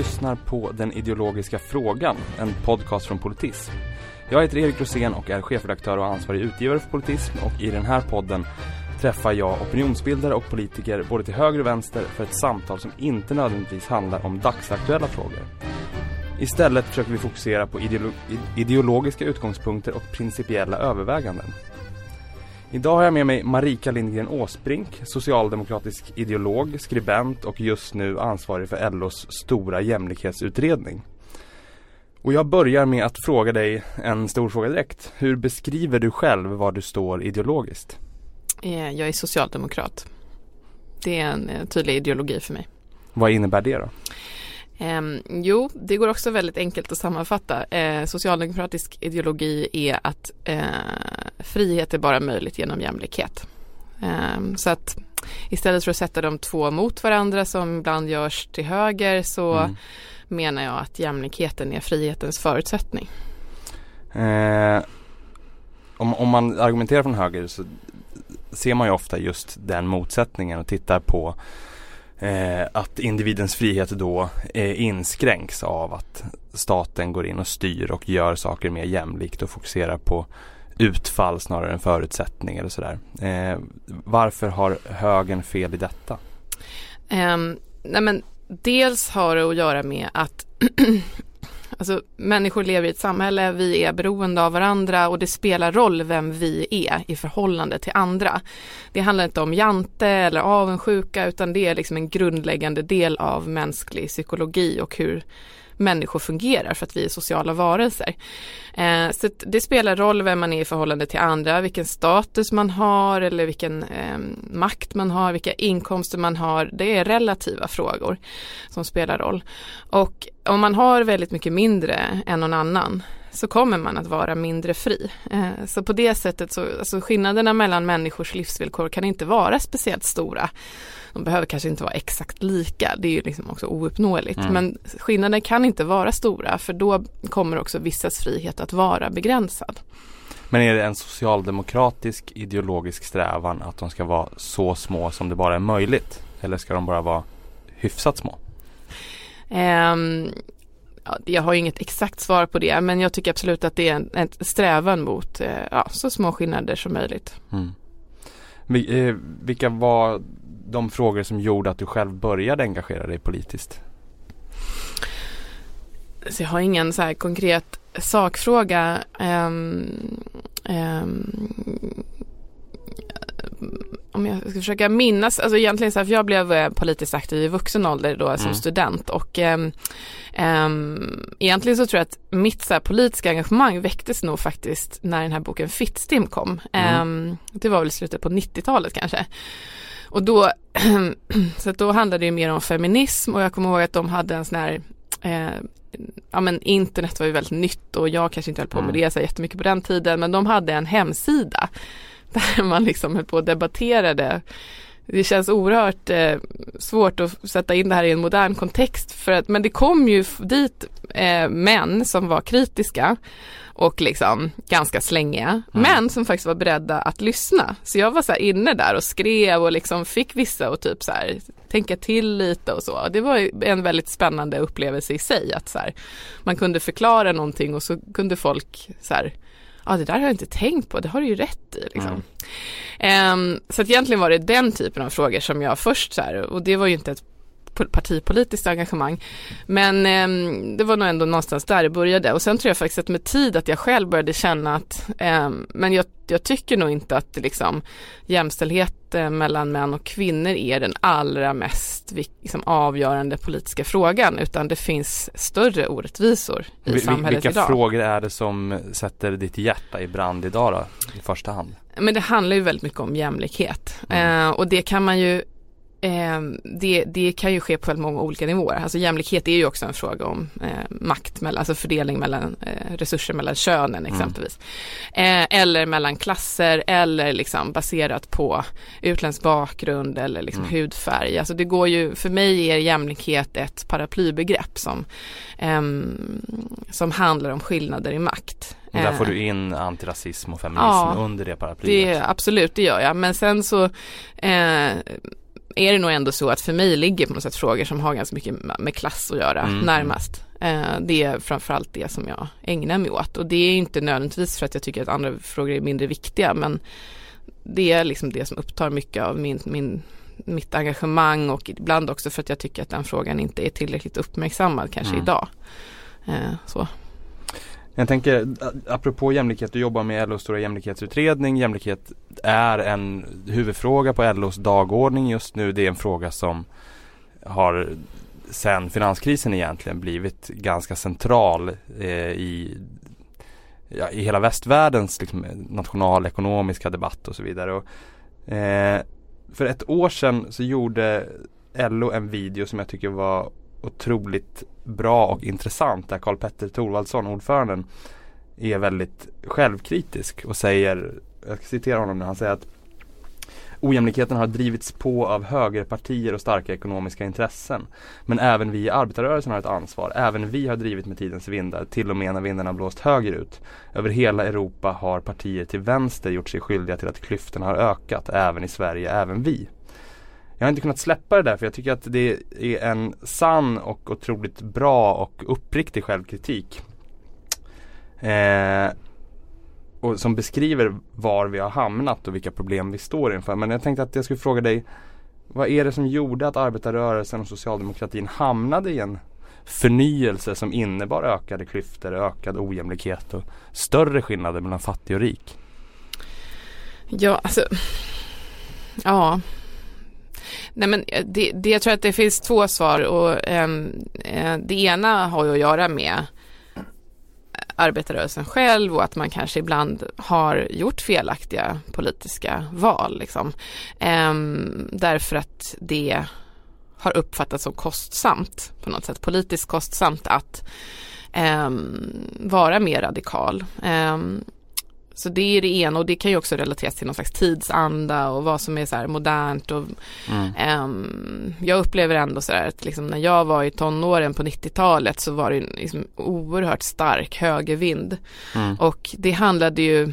Lyssnar på Den ideologiska frågan, en podcast från Politism. Jag heter Erik Rosén och är chefredaktör och ansvarig utgivare för Politism och i den här podden träffar jag opinionsbildare och politiker både till höger och vänster för ett samtal som inte nödvändigtvis handlar om dagsaktuella frågor. Istället försöker vi fokusera på ideolo ideologiska utgångspunkter och principiella överväganden. Idag har jag med mig Marika Lindgren Åsbrink, socialdemokratisk ideolog, skribent och just nu ansvarig för LOs stora jämlikhetsutredning. Och jag börjar med att fråga dig en stor fråga direkt. Hur beskriver du själv var du står ideologiskt? Eh, jag är socialdemokrat. Det är en eh, tydlig ideologi för mig. Vad innebär det då? Eh, jo, det går också väldigt enkelt att sammanfatta. Eh, socialdemokratisk ideologi är att eh, frihet är bara möjligt genom jämlikhet. Eh, så att istället för att sätta de två mot varandra som ibland görs till höger så mm. menar jag att jämlikheten är frihetens förutsättning. Eh, om, om man argumenterar från höger så ser man ju ofta just den motsättningen och tittar på eh, att individens frihet då eh, inskränks av att staten går in och styr och gör saker mer jämlikt och fokuserar på utfall snarare än förutsättning eller sådär. Eh, varför har högern fel i detta? Um, nej men dels har det att göra med att Alltså människor lever i ett samhälle, vi är beroende av varandra och det spelar roll vem vi är i förhållande till andra. Det handlar inte om jante eller avundsjuka utan det är liksom en grundläggande del av mänsklig psykologi och hur människor fungerar för att vi är sociala varelser. Eh, så det spelar roll vem man är i förhållande till andra, vilken status man har eller vilken eh, makt man har, vilka inkomster man har. Det är relativa frågor som spelar roll. Och om man har väldigt mycket mindre än någon annan så kommer man att vara mindre fri. Eh, så på det sättet så, alltså skillnaderna mellan människors livsvillkor kan inte vara speciellt stora. De behöver kanske inte vara exakt lika, det är ju liksom också ouppnåeligt. Mm. Men skillnaden kan inte vara stora för då kommer också vissas frihet att vara begränsad. Men är det en socialdemokratisk ideologisk strävan att de ska vara så små som det bara är möjligt? Eller ska de bara vara hyfsat små? Um, ja, jag har inget exakt svar på det men jag tycker absolut att det är en, en strävan mot eh, ja, så små skillnader som möjligt. Mm. Eh, vilka var de frågor som gjorde att du själv började engagera dig politiskt? Så jag har ingen så konkret sakfråga. Um, um, om jag ska försöka minnas, alltså egentligen så här, för jag blev eh, politiskt aktiv i vuxen ålder då som mm. student och um, um, egentligen så tror jag att mitt så här, politiska engagemang väcktes nog faktiskt när den här boken Fittstim kom. Mm. Um, det var väl slutet på 90-talet kanske. Och då, så då handlade det mer om feminism och jag kommer ihåg att de hade en sån här eh, ja men internet var ju väldigt nytt och jag kanske inte höll på med mm. det så jättemycket på den tiden men de hade en hemsida där man liksom höll på och debatterade det känns oerhört eh, svårt att sätta in det här i en modern kontext för att, men det kom ju dit eh, män som var kritiska och liksom ganska slängiga, mm. men som faktiskt var beredda att lyssna. Så jag var så inne där och skrev och liksom fick vissa att typ så här, tänka till lite och så. Det var en väldigt spännande upplevelse i sig att så här, man kunde förklara någonting och så kunde folk så här, ja det där har jag inte tänkt på, det har du ju rätt i. Liksom. Mm. Um, så att egentligen var det den typen av frågor som jag först så här, och det var ju inte ett partipolitiskt engagemang. Men eh, det var nog ändå någonstans där det började och sen tror jag faktiskt att med tid att jag själv började känna att eh, men jag, jag, tycker nog inte att liksom, jämställdhet eh, mellan män och kvinnor är den allra mest liksom, avgörande politiska frågan utan det finns större orättvisor i v samhället vilka idag. Vilka frågor är det som sätter ditt hjärta i brand idag då, i första hand? Men det handlar ju väldigt mycket om jämlikhet mm. eh, och det kan man ju Eh, det, det, kan ju ske på väldigt många olika nivåer. Alltså jämlikhet är ju också en fråga om eh, makt, mellan, alltså fördelning mellan eh, resurser mellan könen mm. exempelvis. Mm. eller mellan klasser eller liksom baserat på utländsk bakgrund eller liksom mm. hudfärg. Alltså det går ju, för mig är jämlikhet ett paraplybegrepp som, ehm, som handlar om skillnader i makt. Och där får du eh. in antirasism och feminism ja, under det paraplyet. Det, absolut, det gör jag. Men sen så eh, är det nog ändå så att för mig ligger på något sätt frågor som har ganska mycket med klass att göra mm. närmast. Eh, det är framförallt det som jag ägnar mig åt och det är inte nödvändigtvis för att jag tycker att andra frågor är mindre viktiga men det är liksom det som upptar mycket av min, min, mitt engagemang och ibland också för att jag tycker att den frågan inte är tillräckligt uppmärksammad kanske mm. idag. Eh, så. Jag tänker, apropå jämlikhet, du jobbar med LOs stora jämlikhetsutredning. Jämlikhet är en huvudfråga på LOs dagordning just nu. Det är en fråga som har sen finanskrisen egentligen blivit ganska central eh, i, ja, i hela västvärldens liksom, nationalekonomiska debatt och så vidare. Och, eh, för ett år sedan så gjorde LO en video som jag tycker var otroligt bra och intressant där Karl Petter Thorvaldsson, ordföranden, är väldigt självkritisk och säger, jag ska citera honom nu, han säger att Ojämlikheten har drivits på av högerpartier och starka ekonomiska intressen. Men även vi i arbetarrörelsen har ett ansvar. Även vi har drivit med tidens vindar, till och med när vindarna blåst högerut. Över hela Europa har partier till vänster gjort sig skyldiga till att klyftorna har ökat, även i Sverige, även vi. Jag har inte kunnat släppa det där för jag tycker att det är en sann och otroligt bra och uppriktig självkritik. Eh, och som beskriver var vi har hamnat och vilka problem vi står inför. Men jag tänkte att jag skulle fråga dig Vad är det som gjorde att arbetarrörelsen och socialdemokratin hamnade i en förnyelse som innebar ökade klyftor, ökad ojämlikhet och större skillnader mellan fattig och rik? Ja, alltså Ja Nej men eh, det, det, jag tror att det finns två svar och ehm, eh, det ena har ju att göra med arbetarrörelsen själv och att man kanske ibland har gjort felaktiga politiska val. Liksom. Um, därför att det har uppfattats som kostsamt på något sätt, politiskt kostsamt att um, vara mer radikal. Så det är det ena och det kan ju också relateras till någon slags tidsanda och vad som är så här modernt och mm. um, jag upplever ändå så här att liksom när jag var i tonåren på 90-talet så var det liksom oerhört stark högervind mm. och det handlade ju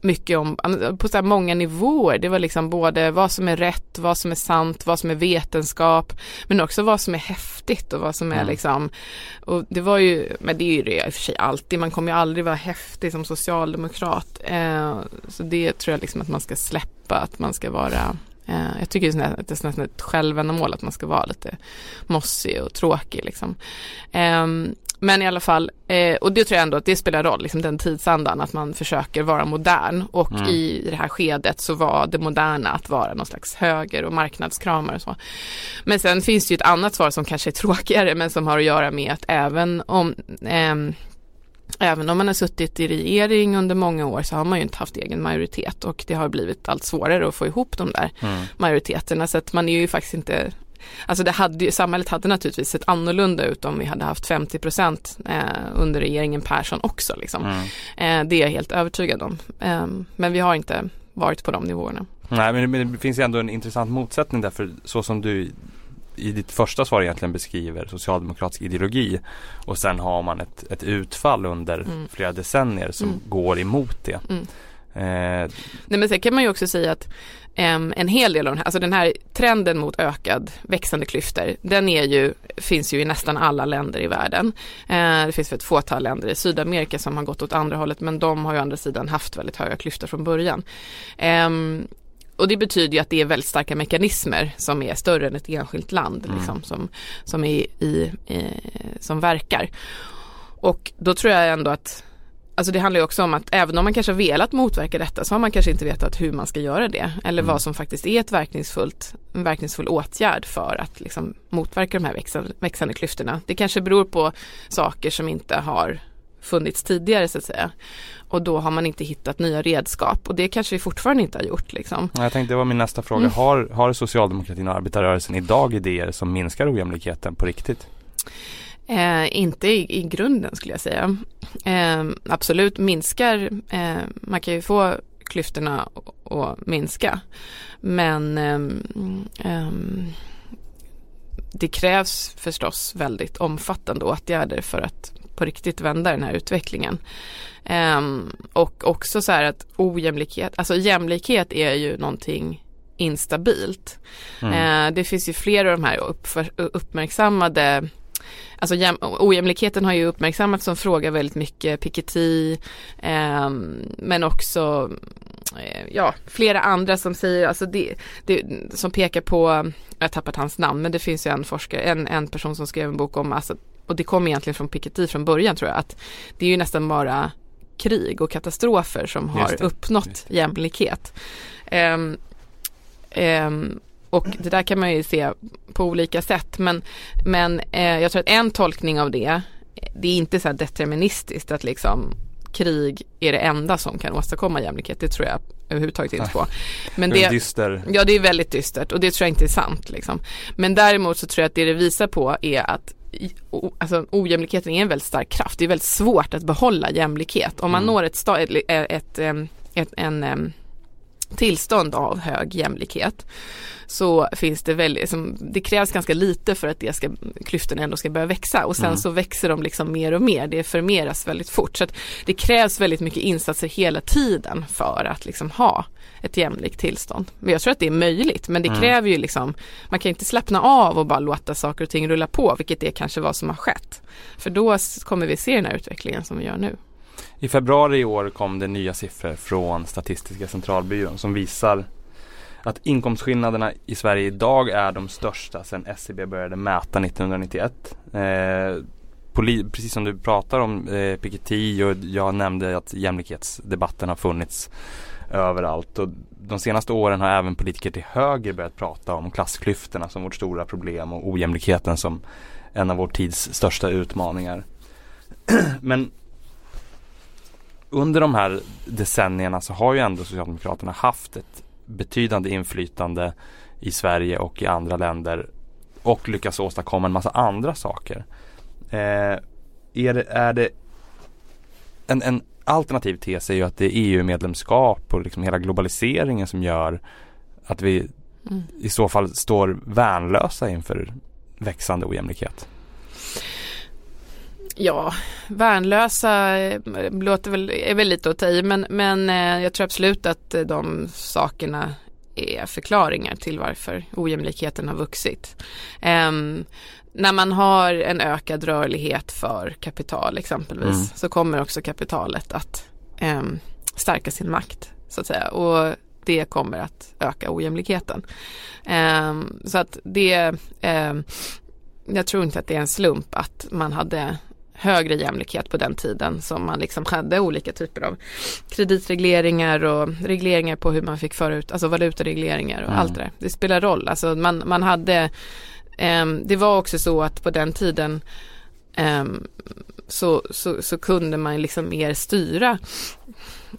mycket om, på så många nivåer. Det var liksom både vad som är rätt, vad som är sant, vad som är vetenskap, men också vad som är häftigt och vad som är mm. liksom, och det var ju, men det är ju det i och för sig alltid, man kommer ju aldrig vara häftig som socialdemokrat. Eh, så det tror jag liksom att man ska släppa, att man ska vara eh, jag tycker att det är nästan ett självändamål att man ska vara lite mossig och tråkig liksom. Um, men i alla fall, eh, och det tror jag ändå att det spelar roll, liksom den tidsandan, att man försöker vara modern och mm. i det här skedet så var det moderna att vara någon slags höger och marknadskramare och så. Men sen finns det ju ett annat svar som kanske är tråkigare men som har att göra med att även om eh, Även om man har suttit i regering under många år så har man ju inte haft egen majoritet och det har blivit allt svårare att få ihop de där mm. majoriteterna så att man är ju faktiskt inte Alltså det hade, samhället hade naturligtvis sett annorlunda ut om vi hade haft 50 procent eh, under regeringen Persson också. Liksom. Mm. Eh, det är jag helt övertygad om. Eh, men vi har inte varit på de nivåerna. Nej men, det finns ju ändå en intressant motsättning där för så som du i ditt första svar egentligen beskriver socialdemokratisk ideologi och sen har man ett, ett utfall under mm. flera decennier som mm. går emot det. Mm. Eh, Nej men sen kan man ju också säga att en hel del av den här, alltså den här trenden mot ökad växande klyftor, den är ju, finns ju i nästan alla länder i världen. Uh, det finns ett fåtal länder i Sydamerika som har gått åt andra hållet men de har ju å andra sidan haft väldigt höga klyftor från början. Och det betyder ju att det är väldigt starka mekanismer som är större än ett enskilt land mm. liksom, som, som, är i, i, som verkar. Och då tror jag ändå att Alltså det handlar ju också om att även om man kanske har velat motverka detta så har man kanske inte vetat hur man ska göra det eller mm. vad som faktiskt är ett verkningsfullt, en verkningsfull åtgärd för att liksom motverka de här växande, växande klyftorna. Det kanske beror på saker som inte har funnits tidigare så att säga. Och då har man inte hittat nya redskap och det kanske vi fortfarande inte har gjort. Liksom. Jag tänkte det var min nästa fråga. Mm. Har, har socialdemokratin och arbetarrörelsen idag idéer som minskar ojämlikheten på riktigt? Eh, inte i, i, grunden skulle jag säga. Eh, absolut minskar, eh, man kan ju få klyftorna att minska. Men ehm, ehm, det krävs förstås väldigt omfattande åtgärder för att på riktigt vända den här utvecklingen. Um, och också så här att ojämlikhet, alltså jämlikhet är ju någonting instabilt. Mm. Eh, det finns ju flera av de här uppför, uppmärksammade Alltså jäm, ojämlikheten har ju uppmärksammats som fråga väldigt mycket, Piketty, eh, men också eh, ja, flera andra som säger, alltså det, det, som pekar på, jag har tappat hans namn, men det finns ju en forskare, en, en person som skrev en bok om, alltså, och det kom egentligen från Piketty från början tror jag, att det är ju nästan bara krig och katastrofer som har uppnått jämlikhet. Um, um, och det där kan man ju se på olika sätt men, men eh, jag tror att en tolkning av det, det är inte så här deterministiskt att liksom krig är det enda som kan åstadkomma jämlikhet. Det tror jag överhuvudtaget inte på. Men det, dyster. Ja det är väldigt dystert och det tror jag inte är sant. Liksom. Men däremot så tror jag att det det visar på är att alltså, ojämlikheten är en väldigt stark kraft. Det är väldigt svårt att behålla jämlikhet. Om man mm. når ett, ett, ett, ett en, en tillstånd av hög jämlikhet så finns det väldigt, det krävs ganska lite för att det ska, klyftorna ändå ska börja växa och sen mm. så växer de liksom mer och mer, det förmeras väldigt fort. Så det krävs väldigt mycket insatser hela tiden för att liksom ha ett jämlikt tillstånd. Men jag tror att det är möjligt men det mm. kräver ju liksom, man kan inte slappna av och bara låta saker och ting rulla på vilket det kanske var som har skett. För då kommer vi se den här utvecklingen som vi gör nu. I februari i år kom det nya siffror från Statistiska centralbyrån som visar att inkomstskillnaderna i Sverige idag är de största sedan SCB började mäta 1991. Eh, precis som du pratar om eh, Piketty och jag nämnde att jämlikhetsdebatten har funnits överallt. Och de senaste åren har även politiker till höger börjat prata om klassklyftorna som vårt stora problem och ojämlikheten som en av vår tids största utmaningar. Men under de här decennierna så har ju ändå Socialdemokraterna haft ett betydande inflytande i Sverige och i andra länder och lyckas åstadkomma en massa andra saker. Eh, är, det, är det en, en alternativ tes är ju att det är EU-medlemskap och liksom hela globaliseringen som gör att vi mm. i så fall står värnlösa inför växande ojämlikhet. Ja, värnlösa eh, låter väl, är väl lite att ta i men, men eh, jag tror absolut att eh, de sakerna är förklaringar till varför ojämlikheten har vuxit. Um, när man har en ökad rörlighet för kapital exempelvis mm. så kommer också kapitalet att um, stärka sin makt så att säga och det kommer att öka ojämlikheten. Um, så att det, jag tror inte att det är en slump att man hade högre jämlikhet på den tiden som man liksom hade olika typer av kreditregleringar och regleringar på hur man fick föra ut, alltså valutaregleringar och mm. allt det där. Det spelar roll, alltså man, man hade, eh, det var också så att på den tiden eh, så, så, så, kunde man liksom mer styra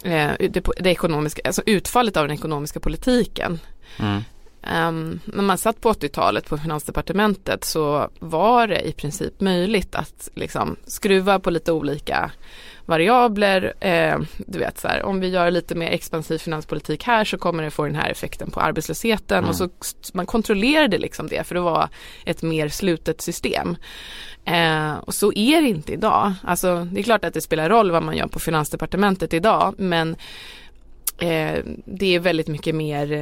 eh, det, det, ekonomiska, alltså utfallet av den ekonomiska politiken. Mm. Um, när man satt på 80-talet på Finansdepartementet så var det i princip möjligt att liksom skruva på lite olika variabler. Eh, du vet så här, om vi gör lite mer expansiv finanspolitik här så kommer det få den här effekten på arbetslösheten mm. och så man kontrollerade liksom det för det var ett mer slutet system. Eh, och så är det inte idag. Alltså det är klart att det spelar roll vad man gör på Finansdepartementet idag men eh, det är väldigt mycket mer,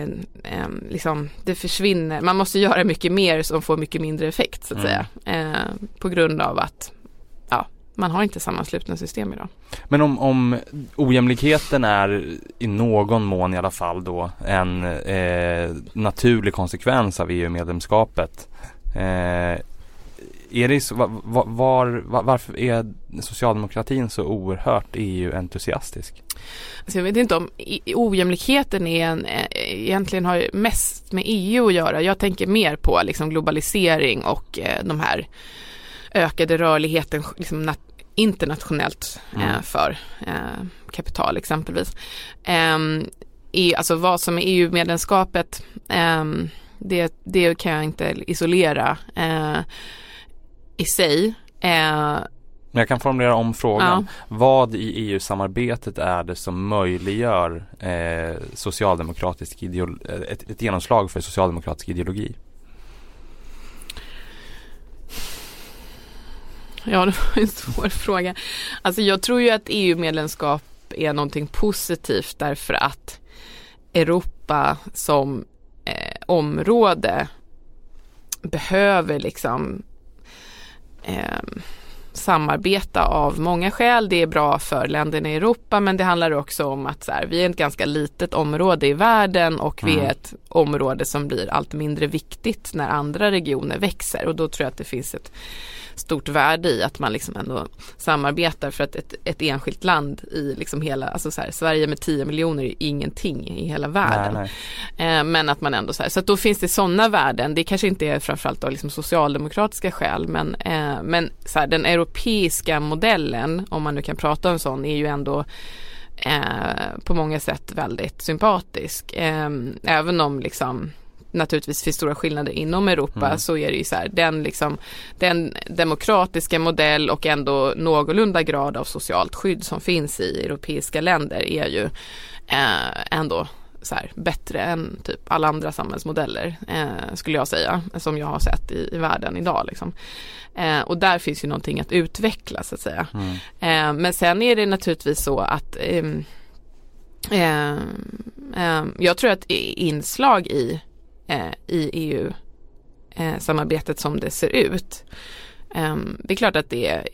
eh, liksom, det försvinner, man måste göra mycket mer som får mycket mindre effekt så att mm. säga. Eh, på grund av att ja, man har inte sammanslutna system idag. Men om, om ojämlikheten är i någon mån i alla fall då en eh, naturlig konsekvens av EU-medlemskapet eh, är det så, var, var, var, varför är socialdemokratin så oerhört EU-entusiastisk? Alltså jag vet inte om ojämlikheten är en, eh, egentligen har mest med EU att göra. Jag tänker mer på liksom globalisering och eh, de här ökade rörligheten liksom internationellt eh, mm. för eh, kapital exempelvis. Um, i, alltså vad som är EU-medlemskapet, um, det, det kan jag inte isolera. Uh, i sig. Eh, jag kan formulera om frågan. Ja. Vad i EU-samarbetet är det som möjliggör eh, socialdemokratisk ett, ett genomslag för socialdemokratisk ideologi? Ja, det var en svår fråga. Alltså jag tror ju att EU-medlemskap är någonting positivt därför att Europa som område behöver liksom eh, samarbeta av många skäl. Det är bra för länderna i Europa men det handlar också om att så här, vi är ett ganska litet område i världen och vi är mm. ett område som blir allt mindre viktigt när andra regioner växer och då tror jag att det finns ett stort värde i att man liksom ändå samarbetar för att ett, ett enskilt land i liksom hela, alltså så här, Sverige med 10 miljoner är ingenting i hela världen. Nej, nej. Eh, men att man ändå så här, så att då finns det sådana värden, det kanske inte är framförallt av liksom socialdemokratiska skäl men, eh, men så här, den europeiska modellen, om man nu kan prata om sån, är ju ändå eh, på många sätt väldigt sympatisk. Även om liksom naturligtvis finns stora skillnader inom Europa mm. så är det ju så här, den, liksom, den demokratiska modell och ändå någorlunda grad av socialt skydd som finns i europeiska länder är ju eh, ändå så här, bättre än typ alla andra samhällsmodeller eh, skulle jag säga som jag har sett i, i världen idag. Liksom. Eh, och där finns ju någonting att utveckla så att säga. Mm. Eh, men sen är det naturligtvis så att ehm, eh, eh, jag tror att inslag i eh, i EU-samarbetet eh, som det ser ut. Um, det är klart att det är,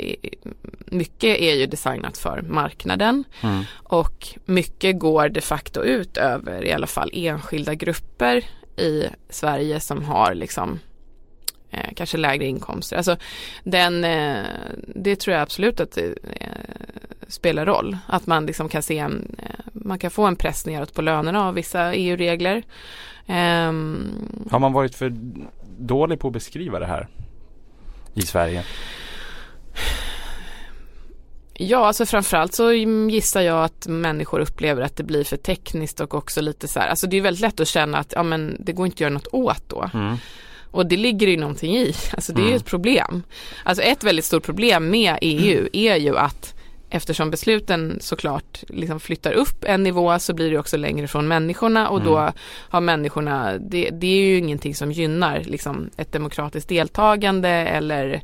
mycket är ju designat för marknaden mm. och mycket går de facto ut över i alla fall enskilda grupper i Sverige som har liksom eh, kanske lägre inkomster. Alltså den, eh, det tror jag absolut att det eh, spelar roll. Att man liksom kan se en, eh, man kan få en press neråt på lönerna av vissa EU-regler. Um, Har man varit för dålig på att beskriva det här i Sverige? Ja, alltså framförallt så gissar jag att människor upplever att det blir för tekniskt och också lite så här, alltså det är väldigt lätt att känna att ja men det går inte att göra något åt då. Mm. Och det ligger ju någonting i, alltså det är ju mm. ett problem. Alltså ett väldigt stort problem med EU mm. är ju att eftersom besluten såklart liksom flyttar upp en nivå så blir det också längre från människorna och mm. då har människorna, det, det, är ju ingenting som gynnar liksom ett demokratiskt deltagande eller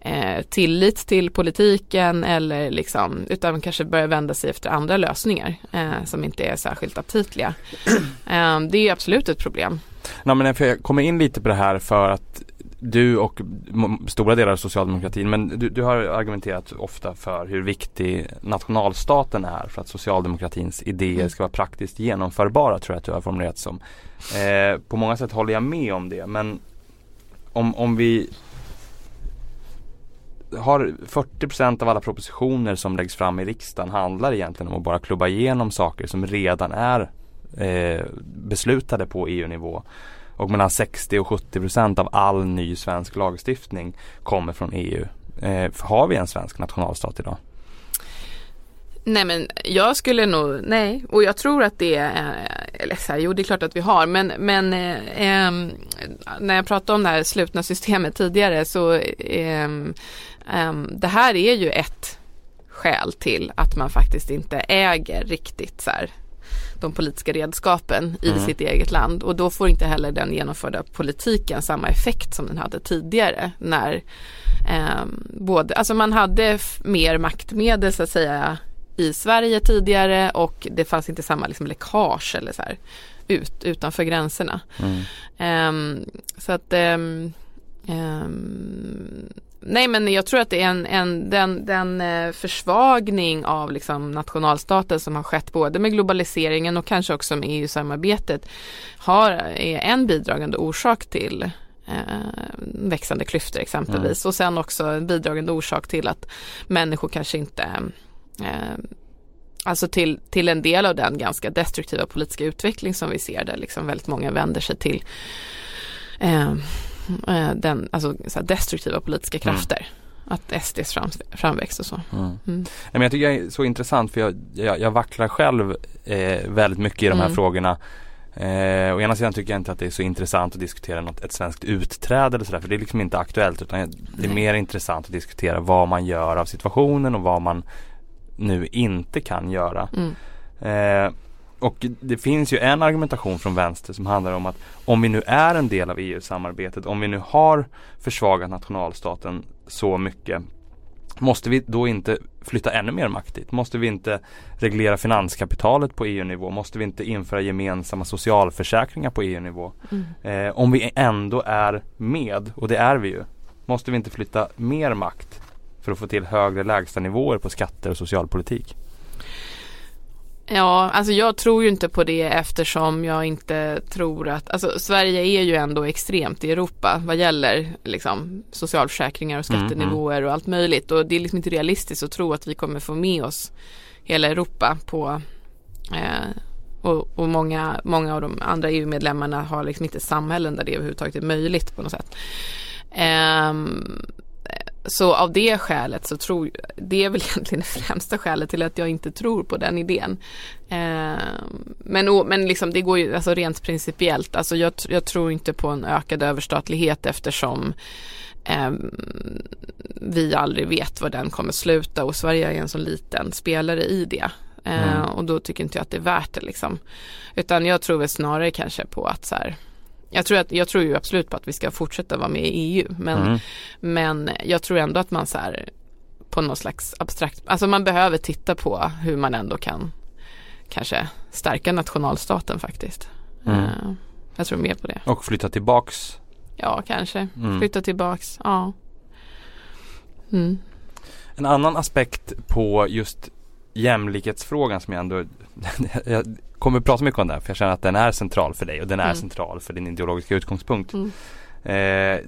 eh, tillit till politiken eller liksom, utan kanske börja vända sig efter andra lösningar eh, som inte är särskilt aptitliga. Eh, det är absolut ett problem. Nej, men jag kommer in lite på det här för att du och stora delar av socialdemokratin, men du, du, har argumenterat ofta för hur viktig nationalstaten är för att socialdemokratins idéer mm. ska vara praktiskt genomförbara tror jag att du har formulerat som. Eh, på många sätt håller jag med om det men om, om vi har 40% av alla propositioner som läggs fram i riksdagen handlar egentligen om att bara klubba igenom saker som redan är eh, beslutade på EU-nivå. Och mellan 60 och 70 procent av all ny svensk lagstiftning kommer från EU. Eh, har vi en svensk nationalstat idag? Nej men jag skulle nog, nej och jag tror att det är, eh, eller så här, jo det är klart att vi har men, men eh, eh, när jag pratade om det här slutna systemet tidigare så eh, det här är ju ett skäl till att man faktiskt inte äger riktigt så här, de politiska redskapen i mm. sitt eget land och då får inte heller den genomförda politiken samma effekt som den hade tidigare när eh, både, alltså man hade mer maktmedel så att säga i Sverige tidigare och det fanns inte samma liksom läckage eller så här ut, utanför gränserna. Mm. Um, så att um, um, nej men jag tror att det är en, en den, den eh, försvagning av liksom nationalstaten som har skett både med globaliseringen och kanske också med EU-samarbetet har, är en bidragande orsak till eh, växande klyftor exempelvis mm. och sen också en bidragande orsak till att människor kanske inte eh, Alltså till, till en del av den ganska destruktiva politiska utveckling som vi ser där liksom väldigt många vänder sig till eh, Eh, den, alltså, så destruktiva politiska mm. krafter. Mm. Att SDs fram, framväxt och så. Mm. Mm. Men jag tycker det är så intressant för jag, jag, jag vacklar själv eh, väldigt mycket i de här mm. frågorna. Eh, å ena sidan tycker jag inte att det är så intressant att diskutera något, ett svenskt utträde eller sådär för det är liksom inte aktuellt utan det är mer intressant att diskutera vad man gör av situationen och vad man nu inte kan göra. Mm. Eh, och det finns ju en argumentation från vänster som handlar om att om vi nu är en del av EU-samarbetet, om vi nu har försvagat nationalstaten så mycket Måste vi då inte flytta ännu mer makt dit? Måste vi inte reglera finanskapitalet på EU-nivå? Måste vi inte införa gemensamma socialförsäkringar på EU-nivå? Mm. Eh, om vi ändå är med, och det är vi ju, måste vi inte flytta mer makt för att få till högre lägstanivåer på skatter och socialpolitik? Ja, alltså jag tror ju inte på det eftersom jag inte tror att, alltså Sverige är ju ändå extremt i Europa vad gäller liksom socialförsäkringar och mm, skattenivåer mm. och allt möjligt och det är liksom inte realistiskt att tro att vi kommer få med oss hela Europa på eh, och, och, många, många av de andra EU-medlemmarna har liksom inte samhällen där det överhuvudtaget är möjligt på något sätt. Um, så av det skälet så tror jag, det är väl egentligen det främsta skälet till att jag inte tror på den idén. Eh, men men liksom det går ju, alltså rent principiellt, alltså jag, jag tror inte på en ökad överstatlighet eftersom eh, vi aldrig vet var den kommer sluta och Sverige är en så liten spelare i det. Eh, mm. Och då tycker inte jag att det är värt det liksom. Utan jag tror väl snarare kanske på att så här, jag tror, att, jag tror ju absolut på att vi ska fortsätta vara med i EU men, mm. men jag tror ändå att man så här på någon slags abstrakt, alltså man behöver titta på hur man ändå kan kanske stärka nationalstaten faktiskt. Mm. Uh, jag tror mer på det. Och flytta tillbaks? Ja, kanske. Mm. Flytta tillbaks, ja. Mm. En annan aspekt på just jämlikhetsfrågan som jag ändå jag kommer prata mycket om den för jag känner att den är central för dig och den är mm. central för din ideologiska utgångspunkt. Mm. Eh,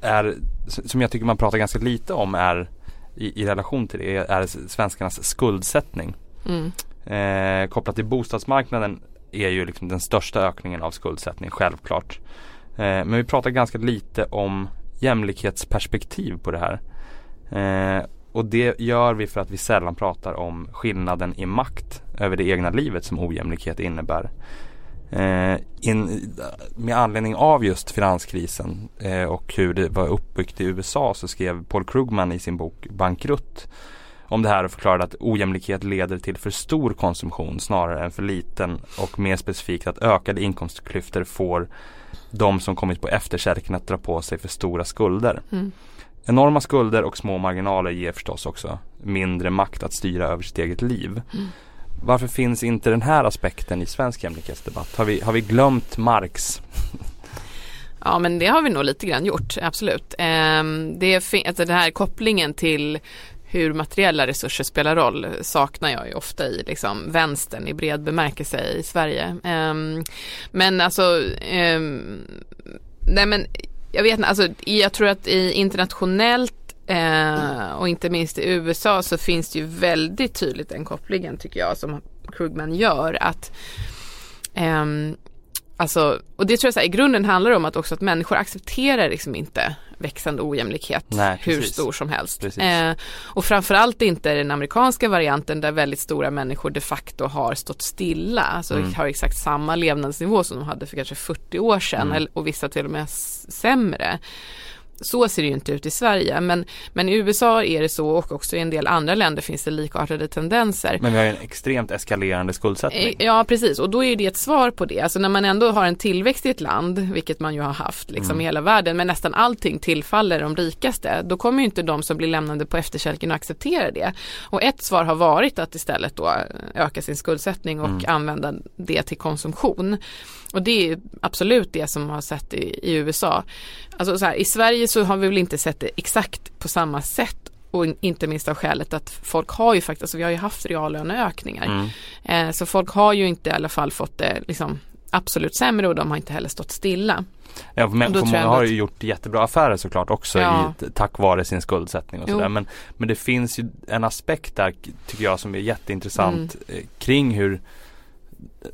är, som jag tycker man pratar ganska lite om är i, i relation till det är svenskarnas skuldsättning. Mm. Eh, kopplat till bostadsmarknaden är ju liksom den största ökningen av skuldsättning självklart. Eh, men vi pratar ganska lite om jämlikhetsperspektiv på det här. Eh, och det gör vi för att vi sällan pratar om skillnaden i makt över det egna livet som ojämlikhet innebär. Eh, in, med anledning av just finanskrisen eh, och hur det var uppbyggt i USA så skrev Paul Krugman i sin bok Bankrutt om det här och förklarade att ojämlikhet leder till för stor konsumtion snarare än för liten och mer specifikt att ökade inkomstklyftor får de som kommit på efterkälken att dra på sig för stora skulder. Mm. Enorma skulder och små marginaler ger förstås också mindre makt att styra över sitt eget liv. Mm. Varför finns inte den här aspekten i svensk jämlikhetsdebatt? Har vi, har vi glömt Marx? Ja men det har vi nog lite grann gjort, absolut. Ehm, det alltså den här kopplingen till hur materiella resurser spelar roll saknar jag ju ofta i liksom vänstern i bred bemärkelse i Sverige. Ehm, men alltså, ehm, nej men jag vet inte, alltså jag tror att i internationellt Eh, och inte minst i USA så finns det ju väldigt tydligt den kopplingen tycker jag som Krugman gör att eh, Alltså, och det tror jag så här, i grunden handlar om att också att människor accepterar liksom inte växande ojämlikhet Nej, hur stor som helst. Eh, och framförallt inte den amerikanska varianten där väldigt stora människor de facto har stått stilla, alltså mm. har exakt samma levnadsnivå som de hade för kanske 40 år sedan mm. och vissa till och med sämre. Så ser det ju inte ut i Sverige men, men i USA är det så och också i en del andra länder finns det likartade tendenser. Men vi har en extremt eskalerande skuldsättning. Eh, ja precis och då är det ett svar på det. Alltså när man ändå har en tillväxt i ett land, vilket man ju har haft liksom mm. i hela världen, men nästan allting tillfaller de rikaste. Då kommer ju inte de som blir lämnade på efterkälken att acceptera det. Och ett svar har varit att istället då öka sin skuldsättning och mm. använda det till konsumtion. Och det är absolut det som har sett i, i USA. Alltså så här, i Sverige så har vi väl inte sett det exakt på samma sätt och inte minst av skälet att folk har ju faktiskt, alltså vi har ju haft reallöneökningar. Mm. Eh, så folk har ju inte i alla fall fått det liksom absolut sämre och de har inte heller stått stilla. Ja, men, för många har ju gjort jättebra affärer såklart också ja. i, tack vare sin skuldsättning och sådär. Men, men det finns ju en aspekt där tycker jag som är jätteintressant mm. Eh, kring hur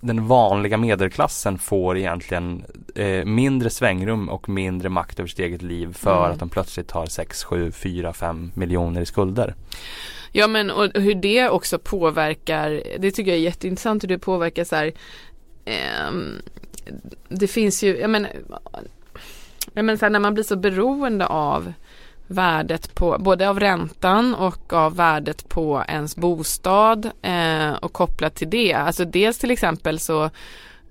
den vanliga medelklassen får egentligen eh, mindre svängrum och mindre makt över sitt eget liv för mm. att de plötsligt har 6, 7, 4, 5 miljoner i skulder. Ja men och hur det också påverkar, det tycker jag är jätteintressant hur det påverkar så här, eh, det finns ju, jag menar, jag menar här, när man blir så beroende av värdet på både av räntan och av värdet på ens bostad eh, och kopplat till det. Alltså dels till exempel så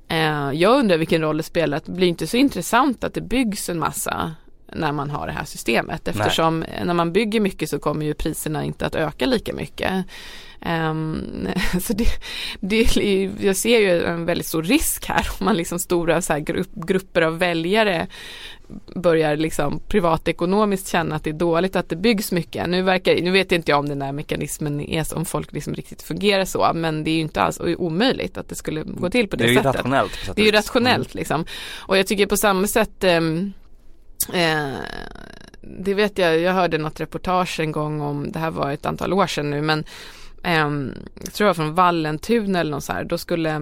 eh, jag undrar vilken roll det spelar att det blir inte så intressant att det byggs en massa när man har det här systemet eftersom Nej. när man bygger mycket så kommer ju priserna inte att öka lika mycket. Um, så det, det, jag ser ju en väldigt stor risk här om man liksom stora så grupp, grupper av väljare börjar liksom privatekonomiskt känna att det är dåligt att det byggs mycket. Nu, verkar, nu vet inte jag om den här mekanismen är om folk liksom riktigt fungerar så men det är ju inte alls omöjligt att det skulle gå till på det, sättet. Det är ju rationellt. Det är ju rationellt mm. liksom. Och jag tycker på samma sätt um, eh, det vet jag, jag hörde något reportage en gång om, det här var ett antal år sedan nu men um, jag tror jag från Vallentuna eller något så här, då skulle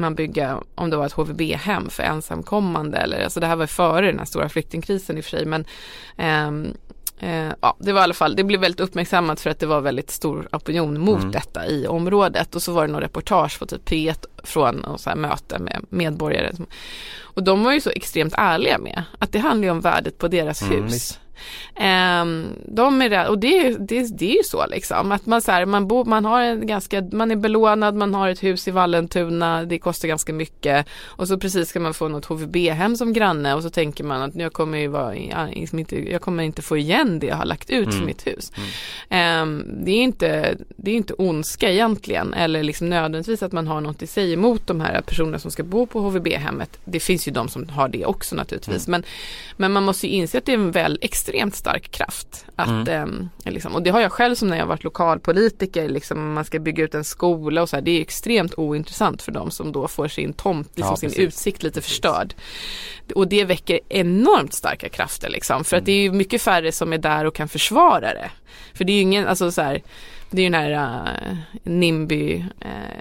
man bygga, om det var ett HVB-hem för ensamkommande eller, alltså det här var före den här stora flyktingkrisen i och för sig men um, Eh, ja, det var i alla fall, det blev väldigt uppmärksammat för att det var väldigt stor opinion mot mm. detta i området och så var det någon reportage på typ P1 från så här möte med medborgare. Och de var ju så extremt ärliga med att det handlar om värdet på deras mm, hus. Um, de är där, och det, det, det är ju så liksom att man, så här, man, bo, man, har en ganska, man är belånad, man har ett hus i Vallentuna, det kostar ganska mycket och så precis ska man få något HVB-hem som granne och så tänker man att jag kommer ju vara, inte, jag kommer inte få igen det jag har lagt ut mm. för mitt hus. Mm. Um, det, är inte, det är inte ondska egentligen eller liksom nödvändigtvis att man har något i sig emot de här personerna som ska bo på HVB-hemmet. Det finns ju de som har det också naturligtvis mm. men, men man måste ju inse att det är en väl extremt stark kraft. Att, mm. eh, liksom, och det har jag själv som när jag varit lokalpolitiker, liksom, man ska bygga ut en skola och så här, det är extremt ointressant för dem som då får sin tomt, liksom, ja, sin utsikt lite precis. förstörd. Och det väcker enormt starka krafter liksom, för mm. att det är mycket färre som är där och kan försvara det. För det är ju ingen, alltså så här, det är ju den här uh, NIMBY uh,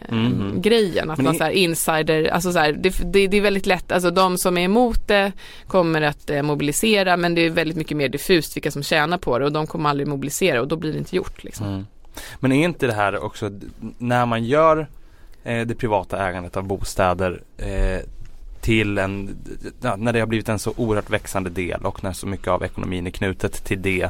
mm. grejen att Men man så här insider, alltså så här, det, det, det, är väldigt lätt, alltså de som är emot det kommer att uh, mobilisera men det är väldigt mycket mer diffust vilka som tjänar på det och de kommer aldrig mobilisera och då blir det inte gjort liksom. Mm. Men är inte det här också när man gör det privata ägandet av bostäder till en, när det har blivit en så oerhört växande del och när så mycket av ekonomin är knutet till det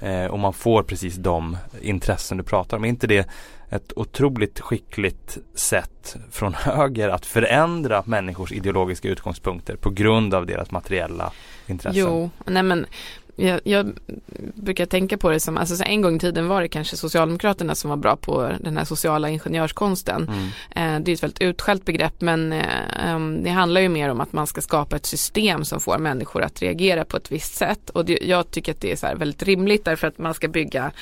Eh, och man får precis de intressen du pratar om. Är inte det ett otroligt skickligt sätt från höger att förändra människors ideologiska utgångspunkter på grund av deras materiella intressen? Jo, nej men jag, jag, brukar tänka på det som, alltså en gång i tiden var det kanske Socialdemokraterna som var bra på den här sociala ingenjörskonsten. Mm. Eh, det är ett väldigt utskällt begrepp men eh, det handlar ju mer om att man ska skapa ett system som får människor att reagera på ett visst sätt. Och det, jag tycker att det är så väldigt rimligt därför att man ska bygga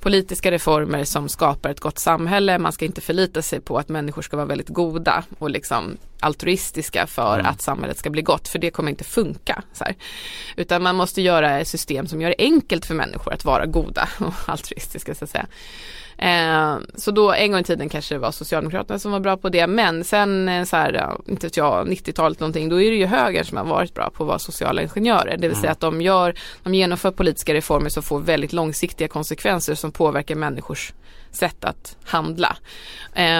politiska reformer som skapar ett gott samhälle. Man ska inte förlita sig på att människor ska vara väldigt goda och liksom altruistiska för mm. att samhället ska bli gott för det kommer inte funka. Utan man måste göra system som gör det enkelt för människor att vara goda och altruistiska så att säga. Eh, så då en gång i tiden kanske det var Socialdemokraterna som var bra på det men sen eh, så här, inte vet jag, 90-talet någonting då är det ju högern som har varit bra på att vara sociala ingenjörer. Det vill säga mm. att de gör, de genomför politiska reformer som får väldigt långsiktiga konsekvenser som påverkar människors sätt att handla.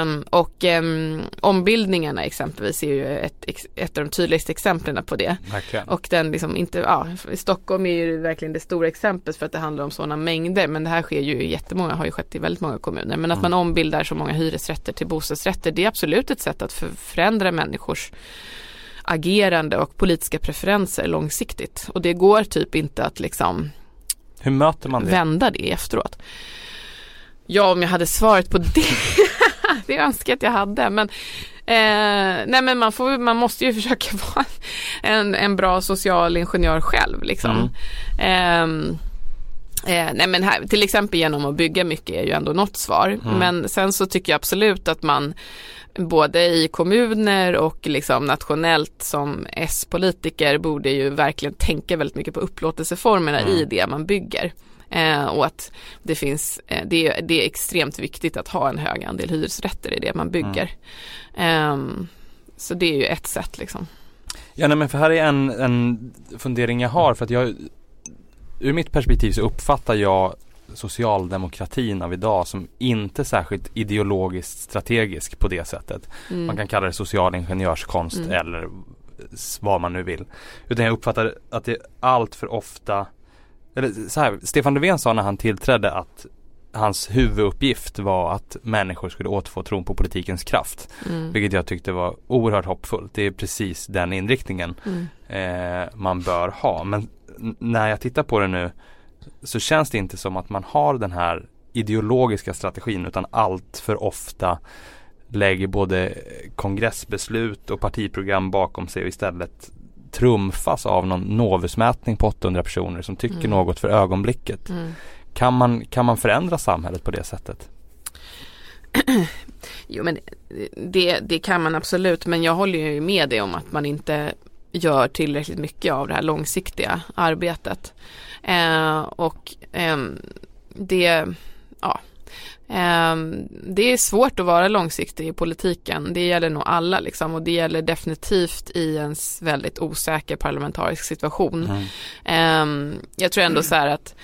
Um, och um, ombildningarna exempelvis är ju ett, ett av de tydligaste exemplen på det. Verkligen. Och den liksom inte, ja, Stockholm är ju verkligen det stora exemplet för att det handlar om sådana mängder men det här sker ju jättemånga, har ju skett i väldigt många kommuner. Men att mm. man ombildar så många hyresrätter till bostadsrätter det är absolut ett sätt att förändra människors agerande och politiska preferenser långsiktigt. Och det går typ inte att liksom Hur möter man det? vända det efteråt. Ja, om jag hade svaret på det. det önskar jag att jag hade. Men, eh, nej, men man, får, man måste ju försöka vara en, en bra social ingenjör själv. Liksom. Mm. Eh, Eh, nej men här, till exempel genom att bygga mycket är ju ändå något svar. Mm. Men sen så tycker jag absolut att man både i kommuner och liksom nationellt som S-politiker borde ju verkligen tänka väldigt mycket på upplåtelseformerna mm. i det man bygger. Eh, och att det finns, eh, det, är, det är extremt viktigt att ha en hög andel hyresrätter i det man bygger. Mm. Eh, så det är ju ett sätt liksom. Ja nej, men för här är en, en fundering jag har för att jag Ur mitt perspektiv så uppfattar jag socialdemokratin av idag som inte särskilt ideologiskt strategisk på det sättet. Mm. Man kan kalla det social ingenjörskonst mm. eller vad man nu vill. Utan jag uppfattar att det allt för ofta eller så här, Stefan Löfven sa när han tillträdde att hans huvuduppgift var att människor skulle återfå tron på politikens kraft. Mm. Vilket jag tyckte var oerhört hoppfullt. Det är precis den inriktningen mm. eh, man bör ha. Men när jag tittar på det nu så känns det inte som att man har den här ideologiska strategin utan allt för ofta lägger både kongressbeslut och partiprogram bakom sig och istället trumfas av någon Novusmätning på 800 personer som tycker mm. något för ögonblicket. Mm. Kan, man, kan man förändra samhället på det sättet? jo men det, det kan man absolut men jag håller ju med dig om att man inte gör tillräckligt mycket av det här långsiktiga arbetet. Eh, och eh, det, ja, det är svårt att vara långsiktig i politiken. Det gäller nog alla liksom och det gäller definitivt i en väldigt osäker parlamentarisk situation. Mm. Ehm, jag tror ändå så här att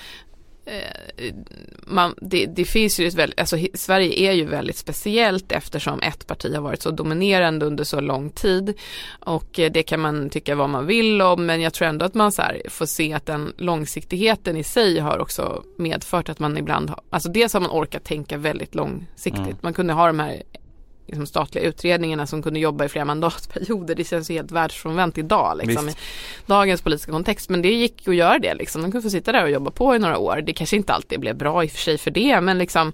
man, det, det, finns ju ett väldigt, alltså Sverige är ju väldigt speciellt eftersom ett parti har varit så dominerande under så lång tid och eh, det kan man tycka vad man vill om men jag tror ändå att man så får se att den långsiktigheten i sig har också medfört att man ibland har, alltså dels har man orkat tänka väldigt långsiktigt. Mm. Man kunde ha de här liksom statliga utredningarna som kunde jobba i flera mandatperioder. Det känns ju helt världsfrånvänt idag liksom, i dagens politiska kontext. Men det gick att göra det liksom. De kunde få sitta där och jobba på i några år. Det kanske inte alltid blev bra i och för sig för det men liksom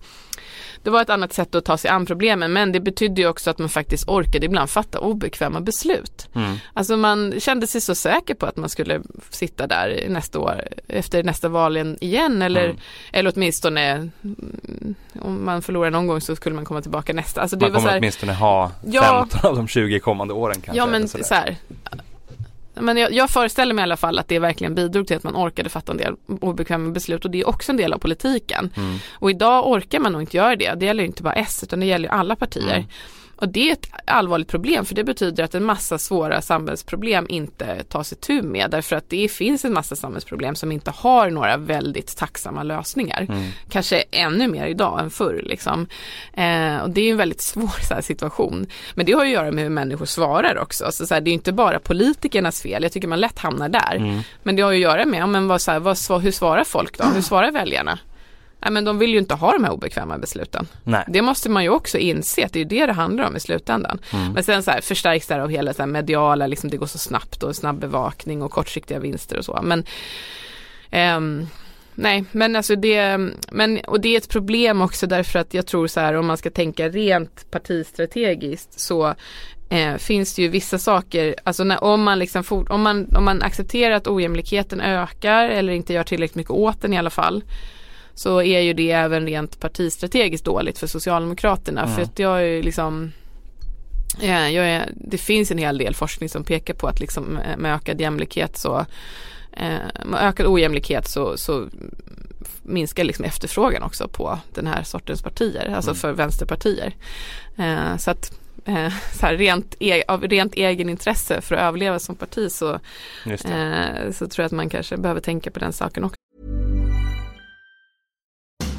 det var ett annat sätt att ta sig an problemen men det betydde ju också att man faktiskt orkade ibland fatta obekväma beslut. Mm. Alltså man kände sig så säker på att man skulle sitta där nästa år efter nästa val igen eller, mm. eller åtminstone mm, om man förlorar någon gång så skulle man komma tillbaka nästa. Alltså man kommer så här, åtminstone ha ja, 15 av de 20 kommande åren kanske. Ja men så här, men jag, jag, föreställer mig i alla fall att det verkligen bidrog till att man orkade fatta en del obekväma beslut och det är också en del av politiken. Mm. Och idag orkar man nog inte göra det. Det gäller inte bara S utan det gäller alla partier. Mm. Och det är ett allvarligt problem för det betyder att en massa svåra samhällsproblem inte tas itu med därför att det finns en massa samhällsproblem som inte har några väldigt tacksamma lösningar. Mm. Kanske ännu mer idag än förr liksom. Eh, och det är en väldigt svår situation. Men det har att göra med hur människor svarar också. Så, så här, det är inte bara politikernas fel, jag tycker man lätt hamnar där. Mm. Men det har att göra med, ja, men vad, så här, vad, hur svarar folk då? Hur svarar väljarna? Nej men de vill ju inte ha de här obekväma besluten. Nej. Det måste man ju också inse att det är det det handlar om i slutändan. Mm. Men sen så här, förstärks det här av hela så här mediala, liksom det går så snabbt och snabb bevakning och kortsiktiga vinster och så. Men ehm, Nej, men alltså det, men, och det är ett problem också därför att jag tror så här om man ska tänka rent partistrategiskt så eh, finns det ju vissa saker, alltså när, om, man liksom for, om, man, om man accepterar att ojämlikheten ökar eller inte gör tillräckligt mycket åt den i alla fall så är ju det även rent partistrategiskt dåligt för Socialdemokraterna. Mm. För att jag är liksom jag är, det finns en hel del forskning som pekar på att liksom med ökad jämlikhet så eh, med ökad ojämlikhet så, så minskar liksom efterfrågan också på den här sortens partier, alltså mm. för vänsterpartier. Eh, så att eh, så här, rent, e av rent egenintresse för att överleva som parti så, eh, så tror jag att man kanske behöver tänka på den saken också.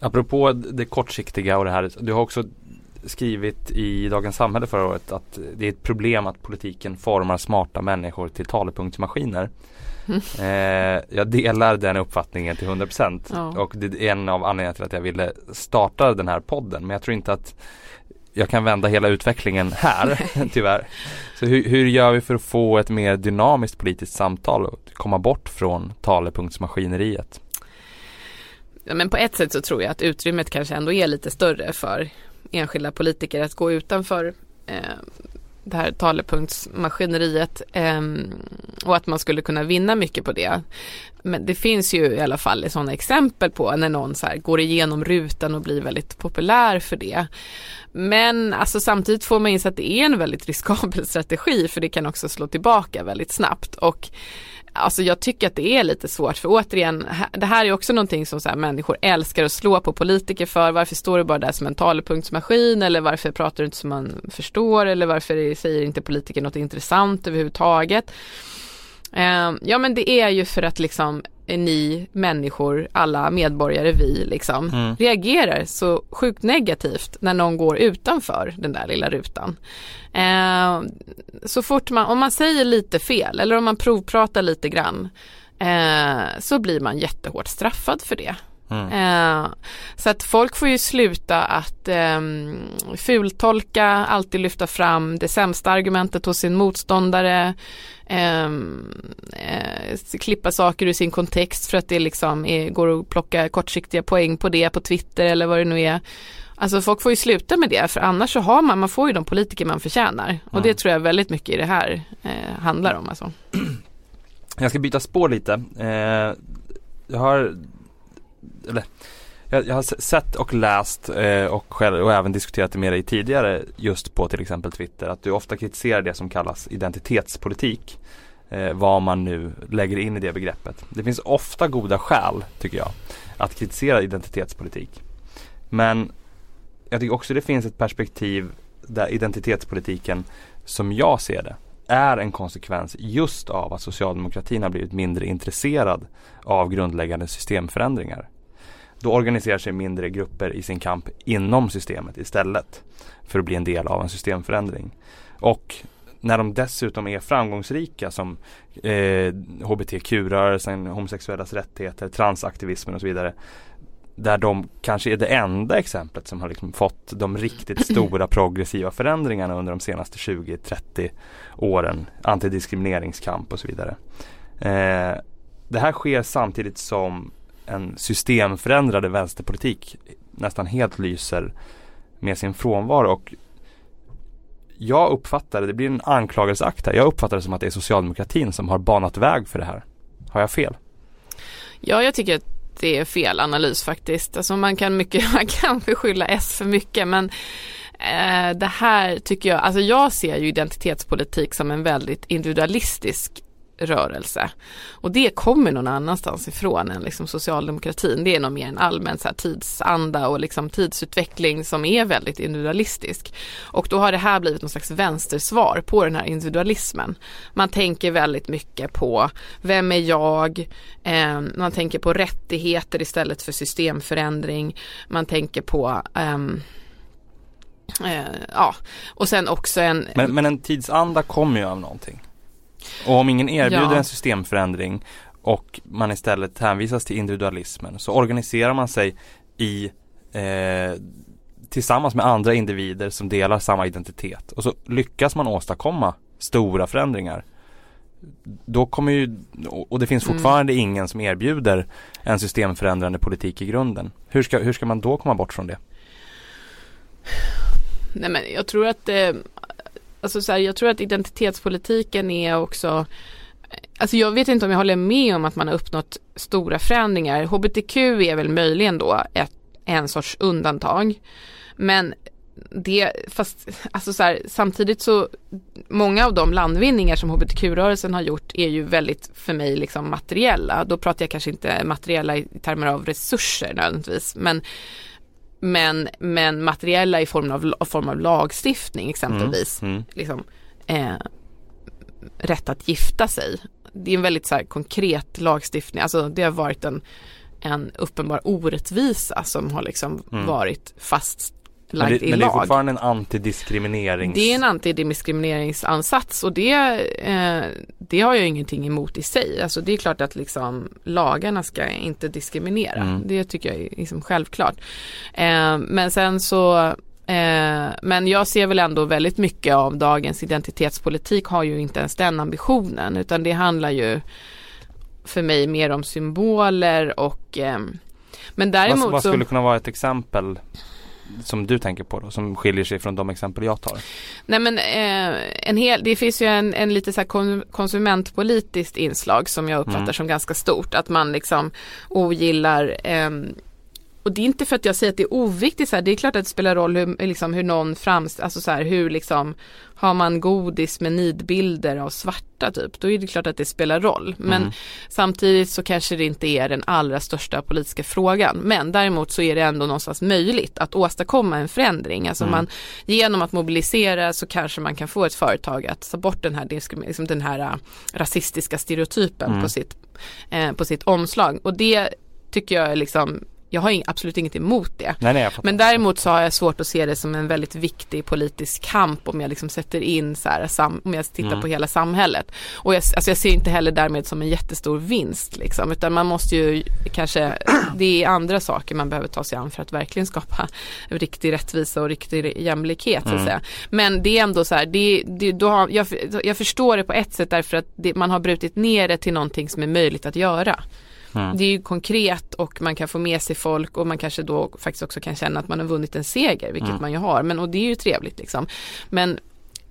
Apropå det kortsiktiga och det här. Du har också skrivit i Dagens Samhälle förra året att det är ett problem att politiken formar smarta människor till talepunktsmaskiner. Mm. Eh, jag delar den uppfattningen till 100% ja. och det är en av anledningarna till att jag ville starta den här podden. Men jag tror inte att jag kan vända hela utvecklingen här tyvärr. Så hur, hur, gör vi för att få ett mer dynamiskt politiskt samtal och komma bort från talepunktsmaskineriet? Men på ett sätt så tror jag att utrymmet kanske ändå är lite större för enskilda politiker att gå utanför eh, det här talepunktsmaskineriet eh, och att man skulle kunna vinna mycket på det. Men det finns ju i alla fall sådana exempel på när någon så går igenom rutan och blir väldigt populär för det. Men alltså samtidigt får man inse att det är en väldigt riskabel strategi för det kan också slå tillbaka väldigt snabbt och Alltså jag tycker att det är lite svårt för återigen, det här är också någonting som så här, människor älskar att slå på politiker för. Varför står du bara där som en talepunktsmaskin eller varför pratar du inte som man förstår eller varför säger inte politiker något intressant överhuvudtaget. Uh, ja men det är ju för att liksom ni människor, alla medborgare, vi liksom, mm. reagerar så sjukt negativt när någon går utanför den där lilla rutan. Eh, så fort man, om man säger lite fel eller om man provpratar lite grann eh, så blir man jättehårt straffad för det. Mm. Eh, så att folk får ju sluta att eh, fultolka, alltid lyfta fram det sämsta argumentet hos sin motståndare, ehm, eh, klippa saker ur sin kontext för att det liksom är, går att plocka kortsiktiga poäng på det på Twitter eller vad det nu är. Alltså folk får ju sluta med det för annars så har man, man får ju de politiker man förtjänar och mm. det tror jag väldigt mycket i det här eh, handlar om alltså. Jag ska byta spår lite. Eh, jag har eller jag, jag, har sett och läst eh, och, själv, och även diskuterat det med dig tidigare just på till exempel Twitter att du ofta kritiserar det som kallas identitetspolitik. Eh, vad man nu lägger in i det begreppet. Det finns ofta goda skäl, tycker jag, att kritisera identitetspolitik. Men jag tycker också det finns ett perspektiv där identitetspolitiken, som jag ser det, är en konsekvens just av att socialdemokratin har blivit mindre intresserad av grundläggande systemförändringar. Då organiserar sig mindre grupper i sin kamp inom systemet istället för att bli en del av en systemförändring. Och när de dessutom är framgångsrika som eh, hbtq-rörelsen, homosexuellas rättigheter, transaktivismen och så vidare. Där de kanske är det enda exemplet som har liksom fått de riktigt stora progressiva förändringarna under de senaste 20-30 åren. Antidiskrimineringskamp och så vidare. Eh, det här sker samtidigt som en systemförändrade vänsterpolitik nästan helt lyser med sin frånvaro. Och jag uppfattar det, det blir en anklagelseakt här. Jag uppfattar det som att det är socialdemokratin som har banat väg för det här. Har jag fel? Ja, jag tycker att det är fel analys faktiskt. Alltså man kan mycket, man kan beskylla S för mycket men eh, det här tycker jag, alltså jag ser ju identitetspolitik som en väldigt individualistisk rörelse. Och det kommer någon annanstans ifrån än liksom socialdemokratin. Det är nog mer en allmän så här, tidsanda och liksom tidsutveckling som är väldigt individualistisk. Och då har det här blivit någon slags vänstersvar på den här individualismen. Man tänker väldigt mycket på vem är jag? Eh, man tänker på rättigheter istället för systemförändring. Man tänker på ehm, Eh, ja, och sen också en... Men, men en tidsanda kommer ju av någonting. Och om ingen erbjuder ja. en systemförändring och man istället hänvisas till individualismen så organiserar man sig i eh, tillsammans med andra individer som delar samma identitet och så lyckas man åstadkomma stora förändringar. Då kommer ju, och det finns mm. fortfarande mm. ingen som erbjuder en systemförändrande politik i grunden. Hur ska, hur ska man då komma bort från det? Nej men jag tror att eh, alltså så här, jag tror att identitetspolitiken är också Alltså jag vet inte om jag håller med om att man har uppnått stora förändringar. HBTQ är väl möjligen då ett, en sorts undantag. Men det, fast alltså så här, samtidigt så många av de landvinningar som hbtq-rörelsen har gjort är ju väldigt för mig liksom materiella. Då pratar jag kanske inte materiella i termer av resurser nödvändigtvis men men, men materiella i form av, form av lagstiftning exempelvis. Mm. Mm. Liksom, eh, rätt att gifta sig. Det är en väldigt så här, konkret lagstiftning, alltså det har varit en, en uppenbar orättvisa som har liksom mm. varit fast men det, men det är fortfarande en antidiskriminerings... Det är en antidiskrimineringsansats och det, eh, det har jag ingenting emot i sig. Alltså det är klart att liksom lagarna ska inte diskriminera. Mm. Det tycker jag är liksom självklart. Eh, men sen så eh, men jag ser väl ändå väldigt mycket av dagens identitetspolitik har ju inte ens den ambitionen utan det handlar ju för mig mer om symboler och eh, men däremot vad, vad skulle så, kunna vara ett exempel som du tänker på då, som skiljer sig från de exempel jag tar? Nej men eh, en hel, det finns ju en, en lite så konsumentpolitiskt inslag som jag uppfattar mm. som ganska stort. Att man liksom ogillar eh, och det är inte för att jag säger att det är oviktigt, så här, det är klart att det spelar roll hur, liksom, hur någon framställs, alltså så här, hur liksom har man godis med nidbilder av svarta typ, då är det klart att det spelar roll. Men mm. samtidigt så kanske det inte är den allra största politiska frågan. Men däremot så är det ändå någonstans möjligt att åstadkomma en förändring. Alltså mm. man, genom att mobilisera så kanske man kan få ett företag att ta bort den här, liksom den här äh, rasistiska stereotypen mm. på, sitt, eh, på sitt omslag. Och det tycker jag är liksom jag har absolut inget emot det. Nej, nej, Men däremot så har jag svårt att se det som en väldigt viktig politisk kamp om jag liksom sätter in så här, om jag tittar mm. på hela samhället. Och jag, alltså jag ser inte heller därmed som en jättestor vinst liksom, utan man måste ju kanske, det är andra saker man behöver ta sig an för att verkligen skapa riktig rättvisa och riktig jämlikhet mm. så att mm. säga. Men det är ändå så här, det, det, då har, jag, jag förstår det på ett sätt därför att det, man har brutit ner det till någonting som är möjligt att göra. Mm. Det är ju konkret och man kan få med sig folk och man kanske då faktiskt också kan känna att man har vunnit en seger, vilket mm. man ju har. Men, och det är ju trevligt liksom. Men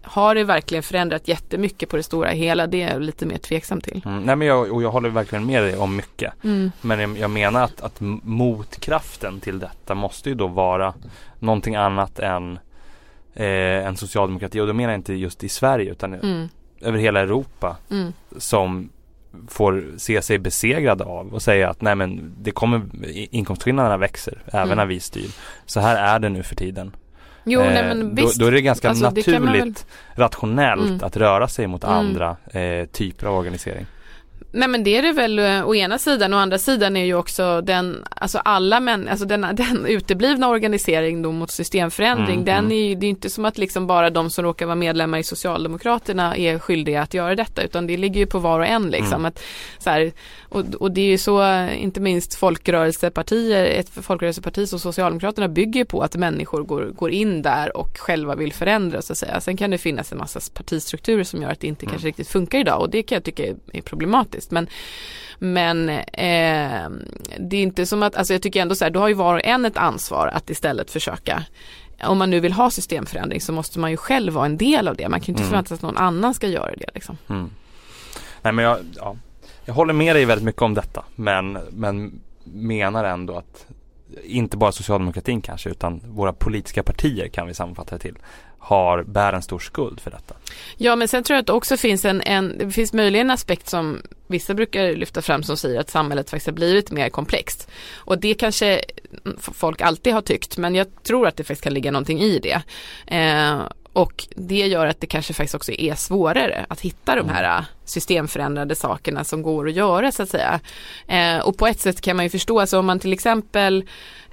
har det verkligen förändrat jättemycket på det stora hela? Det är jag lite mer tveksam till. Mm, nej men jag, och jag håller verkligen med dig om mycket. Mm. Men jag, menar att, att motkraften till detta måste ju då vara någonting annat än eh, en socialdemokrati. Och då menar jag inte just i Sverige utan mm. över hela Europa. Mm. Som får se sig besegrade av och säga att nej men det kommer inkomstskillnaderna växer även mm. när vi styr. Så här är det nu för tiden. Jo, eh, nej, men då, då, är det ganska alltså, naturligt det rationellt mm. att röra sig mot mm. andra eh, typer av organisering. Nej men det är det väl eh, å ena sidan, å andra sidan är ju också den, alltså alla män, alltså den, den uteblivna organisering då mot systemförändring, mm, den mm. är ju, det är inte som att liksom bara de som råkar vara medlemmar i Socialdemokraterna är skyldiga att göra detta, utan det ligger ju på var och en liksom. Mm. Att, så här, och, och det är ju så, inte minst folkrörelsepartier, ett folkrörelseparti som Socialdemokraterna bygger på att människor går, går in där och själva vill förändra så att säga. Sen kan det finnas en massa partistrukturer som gör att det inte mm. kanske riktigt funkar idag och det kan jag tycka är problematiskt. Men, men eh, det är inte som att, alltså jag tycker ändå så här, då har ju var och en ett ansvar att istället försöka om man nu vill ha systemförändring så måste man ju själv vara en del av det. Man kan ju inte mm. förvänta sig att någon annan ska göra det. Liksom. Mm. Nej men jag, ja, jag håller med dig väldigt mycket om detta men, men menar ändå att inte bara socialdemokratin kanske utan våra politiska partier kan vi sammanfatta det till har, bär en stor skuld för detta. Ja men sen tror jag att det också finns en, en det finns möjligen en aspekt som vissa brukar lyfta fram som säger att samhället faktiskt har blivit mer komplext. Och det kanske folk alltid har tyckt men jag tror att det faktiskt kan ligga någonting i det. Eh, och det gör att det kanske faktiskt också är svårare att hitta de här mm. systemförändrade sakerna som går att göra så att säga. Eh, och på ett sätt kan man ju förstå, alltså om man till exempel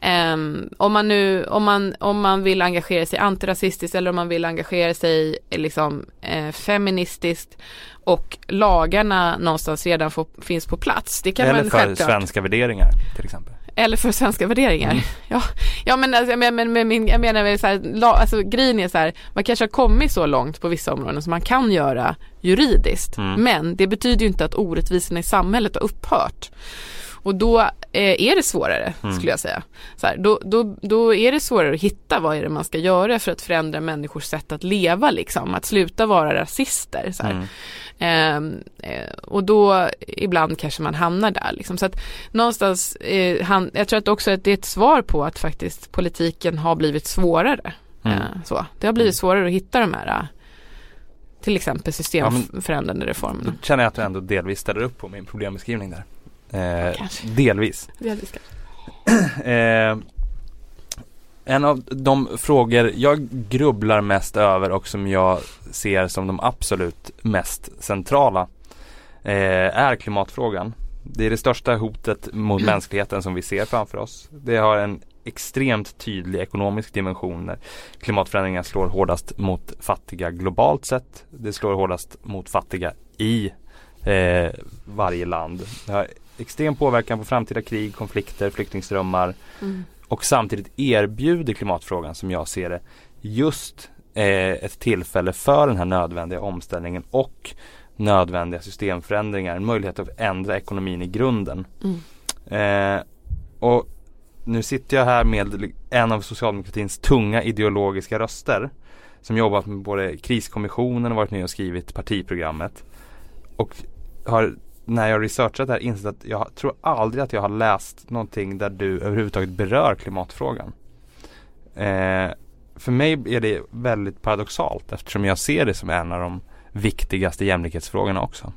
eh, om man nu, om man, om man vill engagera sig antirasistiskt eller om man vill engagera sig liksom eh, feministiskt och lagarna någonstans redan får, finns på plats. Det kan eller man för självklart. svenska värderingar till exempel. Eller för svenska värderingar. Mm. Ja, ja men, alltså, men, men, men jag menar så här, alltså, grejen är så här, man kanske har kommit så långt på vissa områden som man kan göra juridiskt. Mm. Men det betyder ju inte att orättvisorna i samhället har upphört. Och då eh, är det svårare mm. skulle jag säga. Så här, då, då, då är det svårare att hitta vad är det man ska göra för att förändra människors sätt att leva liksom. Att sluta vara rasister. Så mm. Ehm, eh, och då ibland kanske man hamnar där liksom. Så att någonstans, eh, han, jag tror att också att det är ett svar på att faktiskt politiken har blivit svårare. Mm. Eh, så. Det har blivit mm. svårare att hitta de här till exempel systemförändrande ja, reformerna. Då känner jag att du ändå delvis ställer upp på min problembeskrivning där. Eh, delvis. delvis eh, en av de frågor jag grubblar mest över och som jag ser som de absolut mest centrala eh, är klimatfrågan. Det är det största hotet mot mänskligheten som vi ser framför oss. Det har en extremt tydlig ekonomisk dimension. Klimatförändringar slår hårdast mot fattiga globalt sett. Det slår hårdast mot fattiga i eh, varje land. Det har extrem påverkan på framtida krig, konflikter, flyktingströmmar mm. och samtidigt erbjuder klimatfrågan som jag ser det just eh, ett tillfälle för den här nödvändiga omställningen och nödvändiga systemförändringar, en möjlighet att ändra ekonomin i grunden. Mm. Eh, och nu sitter jag här med en av socialdemokratins tunga ideologiska röster som jobbat med både kriskommissionen och varit med och skrivit partiprogrammet. Och har när jag researchat det här insett att jag tror aldrig att jag har läst någonting där du överhuvudtaget berör klimatfrågan. Eh, för mig är det väldigt paradoxalt eftersom jag ser det som en av de viktigaste jämlikhetsfrågorna också.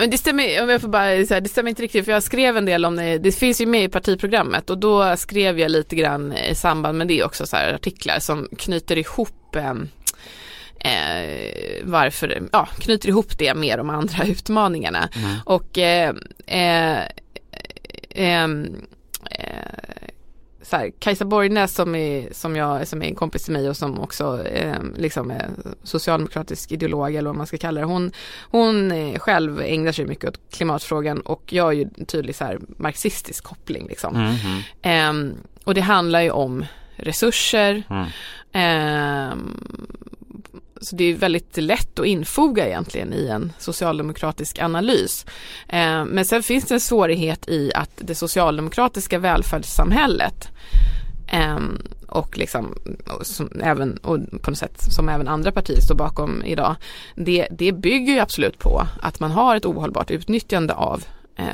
Men det stämmer, om jag får bara säga, det stämmer inte riktigt för jag skrev en del om det, det finns ju med i partiprogrammet och då skrev jag lite grann i samband med det också så här artiklar som knyter ihop eh, eh, varför, ja, knyter ihop det med de andra utmaningarna. Mm. Och eh, eh, eh, så här, Kajsa Borgnäs som är, som, jag, som är en kompis till mig och som också eh, liksom är socialdemokratisk ideolog eller vad man ska kalla det. Hon, hon eh, själv ägnar sig mycket åt klimatfrågan och gör ju tydlig så här marxistisk koppling liksom. Mm -hmm. eh, och det handlar ju om resurser. Mm. Ehm, så det är väldigt lätt att infoga egentligen i en socialdemokratisk analys. Eh, men sen finns det en svårighet i att det socialdemokratiska välfärdssamhället eh, och liksom som även, och på något sätt som även andra partier står bakom idag. Det, det bygger ju absolut på att man har ett ohållbart utnyttjande av eh,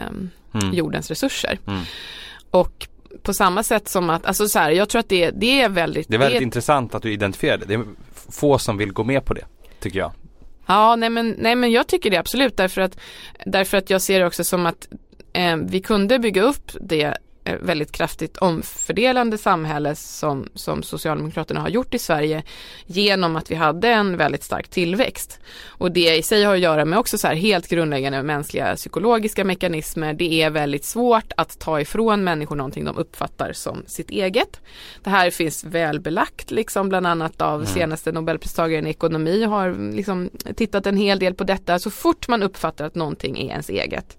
mm. jordens resurser. Mm. Och på samma sätt som att, alltså så här, jag tror att det, det är väldigt Det är väldigt det, intressant att du identifierar det. Det är få som vill gå med på det, tycker jag. Ja, nej men, nej men jag tycker det absolut därför att, därför att jag ser det också som att eh, vi kunde bygga upp det väldigt kraftigt omfördelande samhälle som, som Socialdemokraterna har gjort i Sverige genom att vi hade en väldigt stark tillväxt. Och det i sig har att göra med också så här helt grundläggande mänskliga psykologiska mekanismer. Det är väldigt svårt att ta ifrån människor någonting de uppfattar som sitt eget. Det här finns väl belagt liksom bland annat av mm. senaste nobelpristagaren i ekonomi har liksom tittat en hel del på detta. Så fort man uppfattar att någonting är ens eget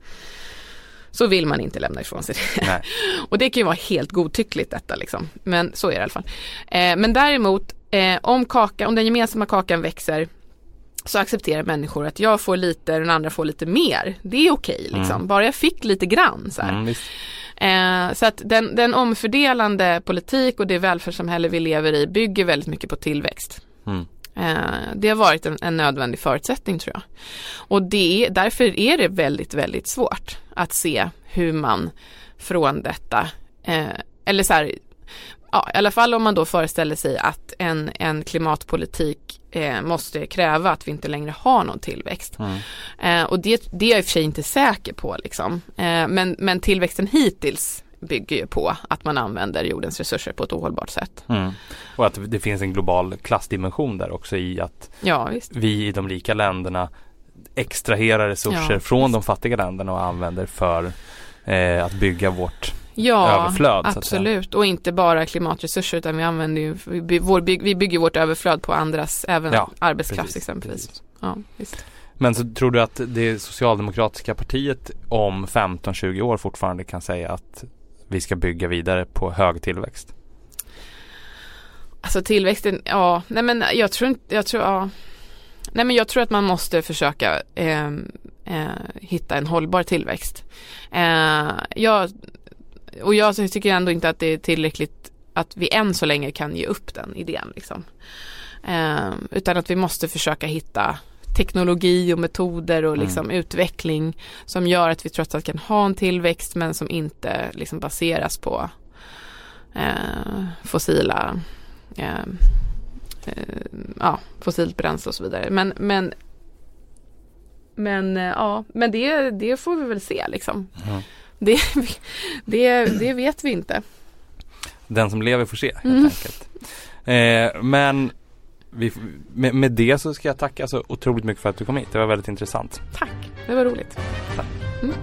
så vill man inte lämna ifrån sig det. och det kan ju vara helt godtyckligt detta liksom. Men så är det i alla fall. Eh, men däremot eh, om, kaka, om den gemensamma kakan växer så accepterar människor att jag får lite, den andra får lite mer. Det är okej liksom. Mm. Bara jag fick lite grann så mm, eh, så att den, den, omfördelande politik och det välfärdssamhälle vi lever i bygger väldigt mycket på tillväxt. Mm. Eh, det har varit en, en, nödvändig förutsättning tror jag. Och det, därför är det väldigt, väldigt svårt att se hur man från detta, eh, eller så här, ja, i alla fall om man då föreställer sig att en, en klimatpolitik eh, måste kräva att vi inte längre har någon tillväxt. Mm. Eh, och det, det är jag i och för sig inte säker på liksom. Eh, men, men tillväxten hittills bygger ju på att man använder jordens resurser på ett ohållbart sätt. Mm. Och att det finns en global klassdimension där också i att ja, vi i de rika länderna extraherar resurser ja, från visst. de fattiga länderna och använder för eh, att bygga vårt ja, överflöd. absolut. Och inte bara klimatresurser utan vi använder ju, vi, vår, vi bygger vårt överflöd på andras, även ja, arbetskraft precis, exempelvis. Precis. Ja, visst. Men så tror du att det socialdemokratiska partiet om 15-20 år fortfarande kan säga att vi ska bygga vidare på hög tillväxt? Alltså tillväxten, ja, nej men jag tror inte, jag tror, ja. Nej men jag tror att man måste försöka eh, eh, hitta en hållbar tillväxt. Eh, jag, och jag tycker ändå inte att det är tillräckligt att vi än så länge kan ge upp den idén. Liksom. Eh, utan att vi måste försöka hitta teknologi och metoder och liksom mm. utveckling som gör att vi trots allt kan ha en tillväxt men som inte liksom baseras på eh, fossila eh, eh, ja, fossilt bränsle och så vidare. Men, men, men eh, ja, men det, det får vi väl se liksom. Mm. Det, det, det vet vi inte. Den som lever får se helt mm. enkelt. Eh, men vi, med, med, det så ska jag tacka så otroligt mycket för att du kom hit. Det var väldigt intressant. Tack, det var roligt. Tack. Mm.